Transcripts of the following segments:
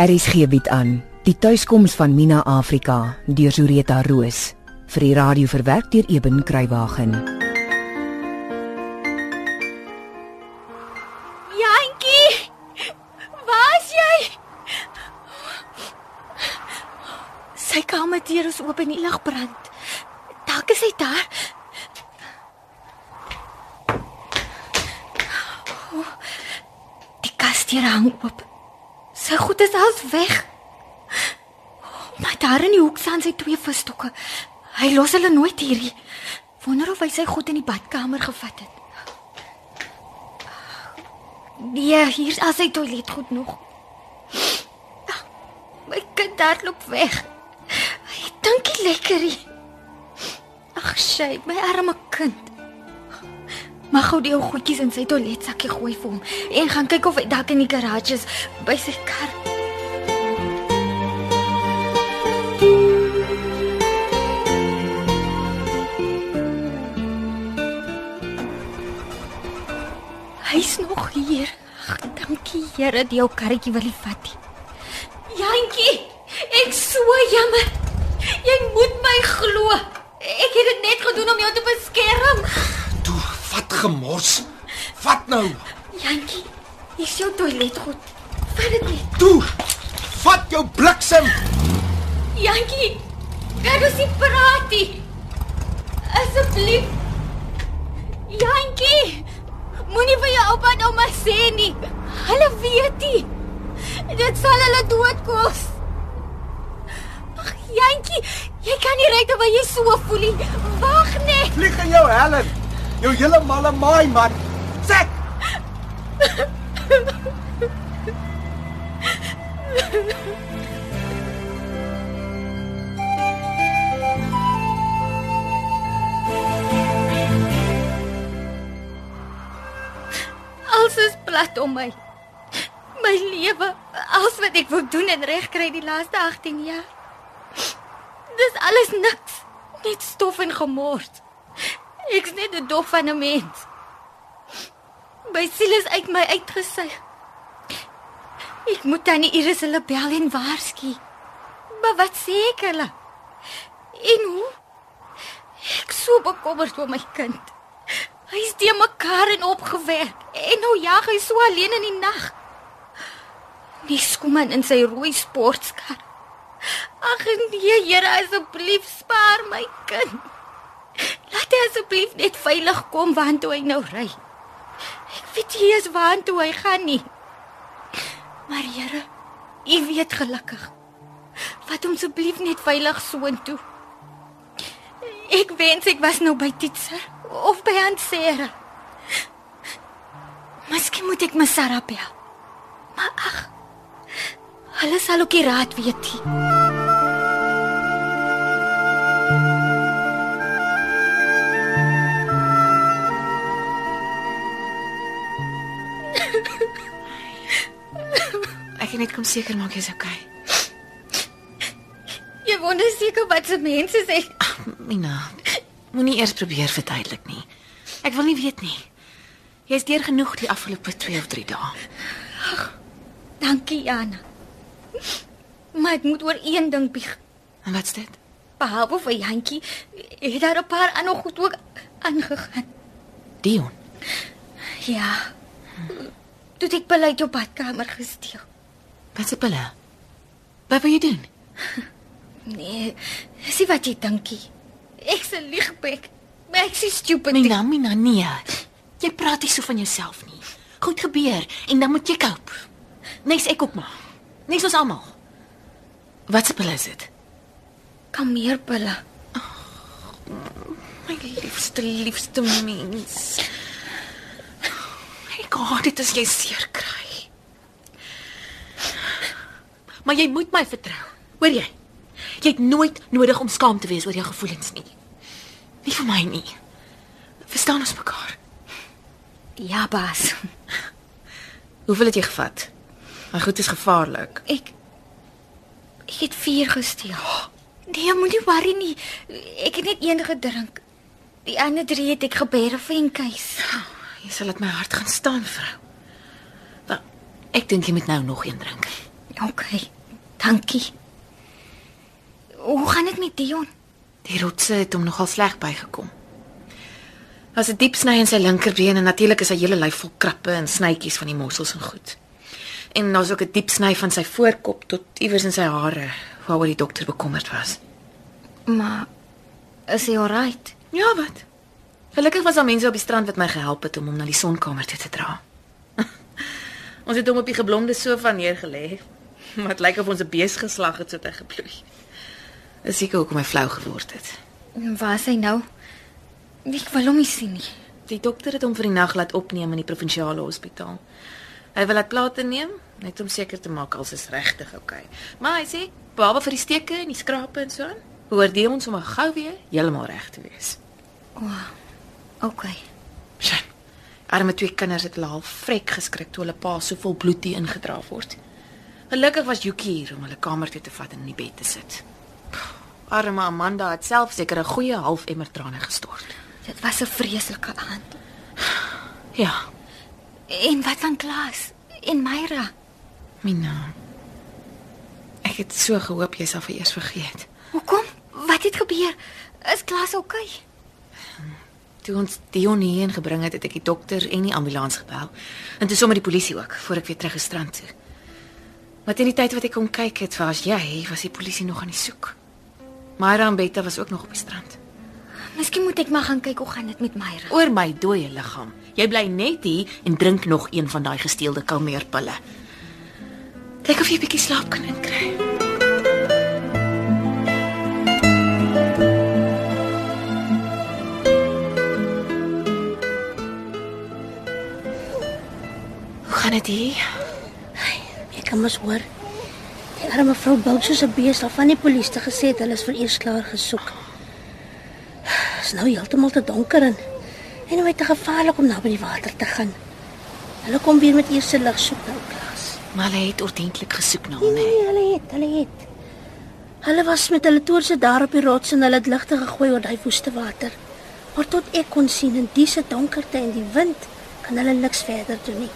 RSG bied aan Die tuiskoms van Mina Afrika deur Zureta Roos vir die radio verwerk deur Eben Kruiwagen. Jantjie! Waar's jy? Sy kamerdeur is oop en die lig brand. Dalk is hy daar. Die kasdeur hang oop. Sy goed is als weg. Maar daar in die hoek staan sy twee visstokke. Hy los hulle nooit hierdie. Wonder of hy sy goed in die badkamer gevat het. Nee, hier's al sy toiletgoed nog. My kind hardloop weg. Hy dink nie lekker nie. Ag, sy, my arme kind. Mag gou die ou goedjies in sy toiletsakkie gooi vir hom en gaan kyk of hy dalk in die garage is by sy kar. Hy's nog hier. Ag, dankie Here, die ou karretjie wil nie vat nie. Jantjie, ek so jammer. Jy moet my glo. Ek het dit net gedoen om jou te beskerm. Toe, vat gemors. Vat nou. Jantjie, hier's jou toiletgoed. Vat dit net. Toe. Vat jou bliksem. Jantjie, kan ons nie praat nie? Asseblief. Jantjie, moenie vir jou oupa en ouma sê nie. Hulle weet nie. Dit sal hulle dood kos. Ag, Jantjie, jy kan nie ry terwyl jy so voel nie. Wag net. Vlieg in jou Helen. Jou hele malle maai man. Sek. Alles is plat om my. My lewe, alles wat ek wil doen en regkry die laaste 18 jaar. Dis alles niks. Net stof en gemors. Ek's net 'n dop van 'n mens. My siel is uit my uitgesuig. Ek moet tannie Iris hulle bel en waarsku. Maar wat sê ek hulle? En hoe? Ek so bekommerd oor my kind. Hy's te mekaar en opgewerk en nou jag hy so alleen in die nag. Nie skoeman in sy rooi sportkar. Ag nee, Here, asseblief spaar my kind. Laat hy asseblief net veilig kom waantoe hy nou ry. Weet nie eens waantoe hy gaan nie. Maar Here, U weet gelukkig. Vat hom asseblief net veilig soontoe. Ek wens ek was nou by Titser of by Ansera. Miskien moet ek my Sarah bel. Maar ag, hulle sal ook nie raad weet nie. Ek het net kom seker maak jy's okay. Jy wonder seker wat se mense sê. Mina, moenie eers probeer verduidelik nie. Ek wil nie weet nie. Jy's deur genoeg die afgelope 2 of 3 dae. Dankie, Jana. Maar ek moet oor een ding bieg. En wat's dit? Behalwe vir Jantjie, het daar 'n paar ander goed ook aangegaan. Dion. Ja. Toe het ek beleid jou badkamer gesteel. Wat se pille? Wat wil jy doen? Nee, sien wat jy dinkie. Ek's 'n liegbek. Maar ek is stupid. Mina, Mina, nee. Jy praat nie so van jouself nie. Goed gebeur en dan moet jy cope. Nes ek ook maar. Nes ons almal. Wat se pille is dit? Kameerpille. My liefste, liefste mens. Ek haat dit as jy seer kry. Maar jy moet my vertrou. Hoor jy? Jy het nooit nodig om skaam te wees oor jou gevoelens nie. Nie vir my nie. Verstaan ons mekaar? Ja, baas. Hoeveel het jy gevat? Maar goed is gevaarlik. Ek ek het 4 gesteel. Nee, moenie worry nie. Ek het net een gedrink. Die ander 3 het ek gebeere vir en keis. Jy sal dit my hart gaan staan, vrou. Wel, ek dink jy moet nou nog een drink. OK. Dankie. Hoe gaan dit met Dion? Die rotse het hom nogal sleg bygekom. As 'n diep sny in sy linkerbeen en natuurlik is sy hele lyf vol krappe en snytjies van die mossels en goed. En daar's ook 'n diep sny van sy voorkop tot iewers in sy hare, waaroor die dokter bekommerd was. Maar is hy alright? Ja, wat? Gelukkig was daar mense op die strand wat my gehelp het om hom na die sonkamer toe te dra. ons het hom op die geblomde sofa neergelê. Wat lyk of ons 'n bees geslag het sodat hy geploei. Dis seker hoekom hy flou geword het. Waar is hy nou? Ek wil hom nie sien nie. Die dokter het hom vir die nag laat opneem in die provinsiale hospitaal. Hy wil laat plate neem net om seker te maak alles is regtig oukei. Okay. Maar hy sê behalwe vir die steke en die skrape en so aan, hoor die ons om gou weer heeltemal reg te wees. OK. Sjoe. Arme twee kinders het hulle half vrek geskrik toe hulle pa so vol bloed hier ingedra word. Gelukkig was Yuki hier om hulle kamer toe te vat en in die bed te sit. Arme Amanda het self seker 'n goeie half emmer trane gestort. Dit was 'n vreeslike aand. Ja, En wat van Klaas en Myra? Mina. Ek het so gehoop jy sal vir eers vergeet. Hoekom? Wat het gebeur? Is Klaas OK? Toe ons Dion hierheen gebring het, het ek die dokter en die ambulans gebel. En toe sommer die polisie ook voor ek weer terug gestrand toe. Maar teen die tyd wat ek kom kyk het, was jy, was die polisie nog aan die soek. Myra en Betta was ook nog op die strand. Miskien moet ek maar gaan kyk hoe gaan dit met Myra. Oor my dooie liggaam. Jy bly net hier en drink nog een van daai gesteelde kalmeerpille. Kyk of jy 'n bietjie slaap kan inkry. Gaan dit hier? Ek kan mos hoor. Die arme vrou bulk soos 'n bees af van die polisie te gesê het hulle is vir eers klaar gesoek. Dit is nou heeltemal te donker en en nou te gevaarlik om naby die water te gaan. Hulle kom weer met eerste lig soek na klas. Maar hulle het ordentlik gesoek na Nee, hom, nee, nee, hulle het, hulle het. Hulle was met hulle toorse daar op die rots en hulle het ligte gegooi oor daai woeste water. Maar tot ek kon sien in diese donkerte en die wind, kan hulle niks verder doen nie.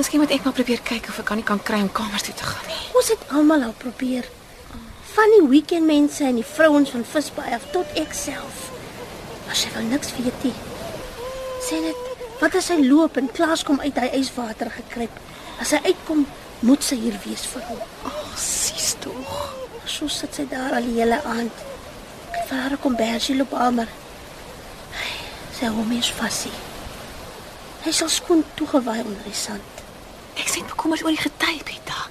Miskien moet ek maar probeer kyk of ek kan nie kan kry om kamer toe te gaan nie. Ons het almal al probeer. Van die weekendmense en die vrouens van Visbaai af tot ek self. Maar sy wil niks weet nie. Sê net, wat as hy loop en Klaas kom uit hy yswater gekruip? As hy uitkom, moet sy hier wees vir hom. Ag, sies tog. So sit sy daar al die hele aand. Ek vir haar 'n kombersie loop al maar. Sy hou my vasie. Hy sal skoon toegewy onder die sand. Ek sien bekommerd oor die gety, Betta.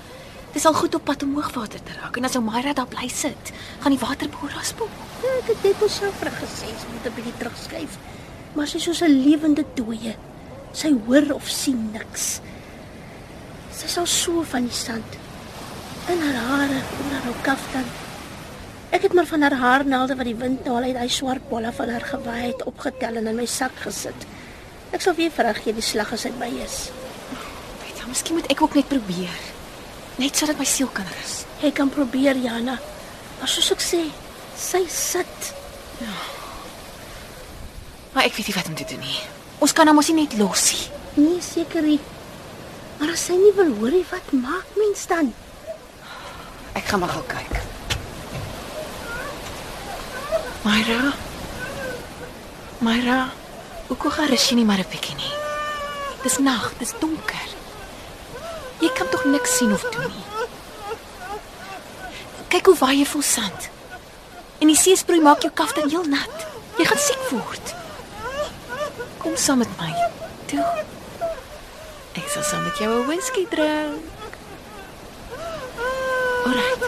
Dis al goed op pad om hoogwater te raak en as ou Myra daar bly sit, gaan die water behoor aspoel. Ja, ek het dit myself vir gesê, sy moet 'n bietjie terugskuif. Maar sy is soos 'n lewende dooie. Sy hoor of sien niks. Sy sal so van die sand in haar hare onder haar kaftan. Ek het maar van haar haarnaalde wat die wind nou al uit daai swart bolle van haar gewaai het opgetel en in my sak gesit. Ek sal weer haar gee die slag as hy by is. Miskien moet ek ook net probeer. Net sodat my siel kan rus. Ek kan probeer, Jana. Maar soos ek sê, sy sit. Maar ek weet nie wat om te doen nie. Ons kan hom mos nie net los nie. Nee, seker nie. Maar as sy nie wil hoor nie, wat maak mens dan? Ek gaan maar gou kyk. Myra. Myra, hoekom gaan rus jy nie maar 'n bietjie nie? Dis nag, dis donker. Jy kan tog niks sien of doen nie. Kyk hoe waai jy vol sand. En die seesproei maak jou kaftan heel nat. Jy gaan siek word. Kom saam met my. Toe. Ek sal saam met jou 'n whisky drink. Alright.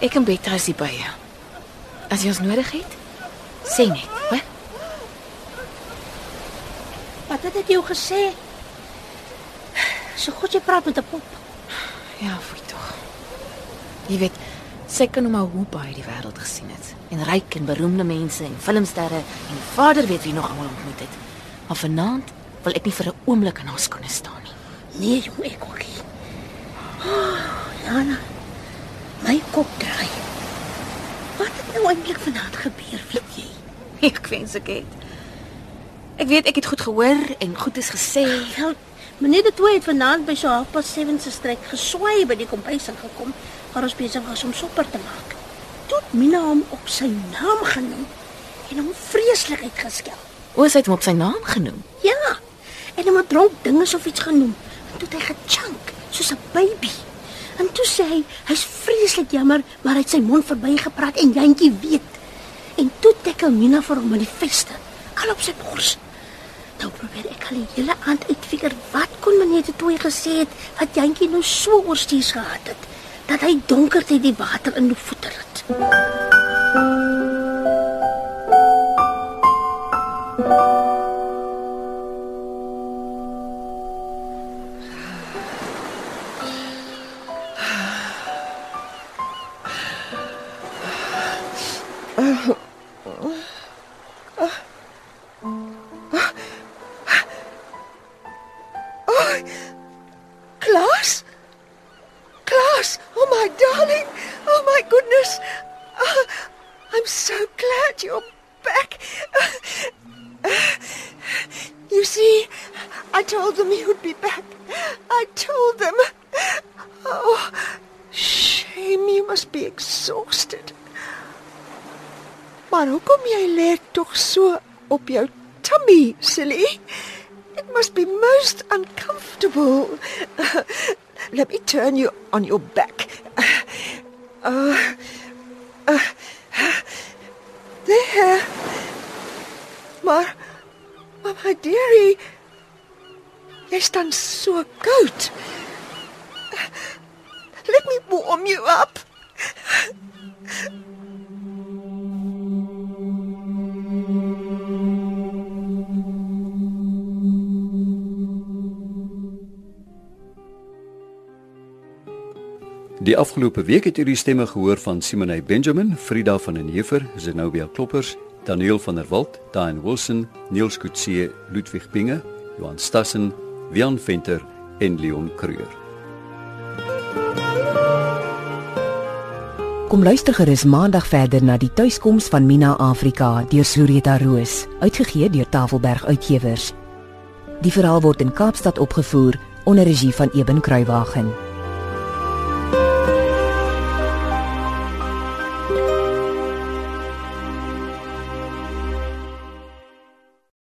Ek en Betta is hier by jou. As jy ons nodig het, sê net, hè? Wat het ek jou gesê? So goed jy praat met 'n pop. Ja, fooi tog. Jy weet, sy kan hom al hoe baie die wêreld gesien het. En ryk en beroemde mense en filmsterre en die vader weet wie nog almal ontmoet het. Maar vanaand wil ek nie vir 'n oomblik in haar skoene staan nie. Nee, jong, ek ook nie. Oh, Jana, my kop draai. Wat het nou eintlik vanaand gebeur, weet jy? Ek wens ek het. Ek weet ek het goed gehoor en goed is gesê. Wel, Meneer de Tooi het vanaand by so halfpad 7 se strek geswaai by die kompuis ingekom waar ons besig was om sopper te maak. Toe het Mina hom op sy naam genoem en hom vreeslik uitgeskel. Oos het hom op sy naam genoem. Ja. En hom 'n dronk ding is of iets genoem. En toe het hy gechunk soos 'n baby. En toe sê hy, hy's vreeslik jammer, maar hy het sy mond verbygepraat en Jantjie weet. En toe tikkel Mina vir hom in die veste, al op sy bors. Nou probeer ek al die hele aand uitfigure wat kon meneer te toe gesê het wat Jantjie nou so oorstuurs gehad het dat hy donkerte die water in die voete het. Klaas? Oh, I'm so glad you're back. You see, I told them you'd be back. I told them. Oh, shame you must be exhausted. Maar hoekom jy lê tog so op jou tummy, silly? It must be most uncomfortable. Let me turn you on your back. Uh, uh, there. Maar, maar my dearie, jy staan so koud. Let me warm you up. Die afgelope week het u die stemme gehoor van Simone Benjamin, Frida van den Heever, Zenobia Kloppers, Daniel van der Walt, Dain Wilson, Niels Kutse, Ludwig Binge, Johan Stassen, Wian Venter en Leon Creur. Kom luister gerus maandag verder na die tuiskoms van Mina Afrika deur Sureta Roos, uitgegee deur Tafelberg Uitgewers. Die verhaal word in Kaapstad opgevoer onder regie van Eben Kruiwagen.